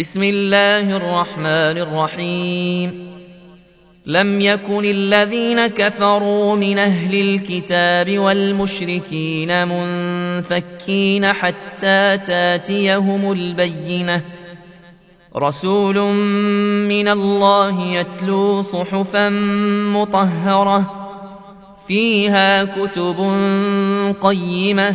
بسم الله الرحمن الرحيم. لم يكن الذين كفروا من أهل الكتاب والمشركين منفكين حتى تاتيهم البينة. رسول من الله يتلو صحفا مطهرة فيها كتب قيمة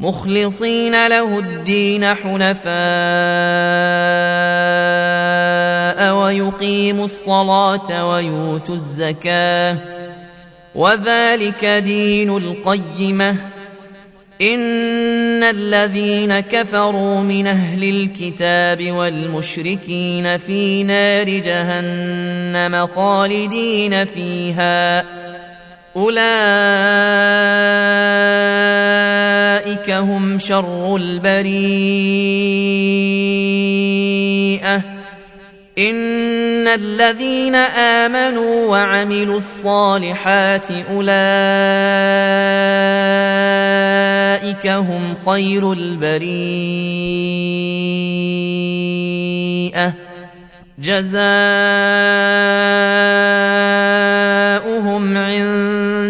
مخلصين له الدين حنفاء ويقيموا الصلاة ويؤتوا الزكاة. وذلك دين القيمة. إن الذين كفروا من أهل الكتاب والمشركين في نار جهنم خالدين فيها. أولئك هم شر البريئة. إن الذين آمنوا وعملوا الصالحات أولئك هم خير البريئة. جزاؤهم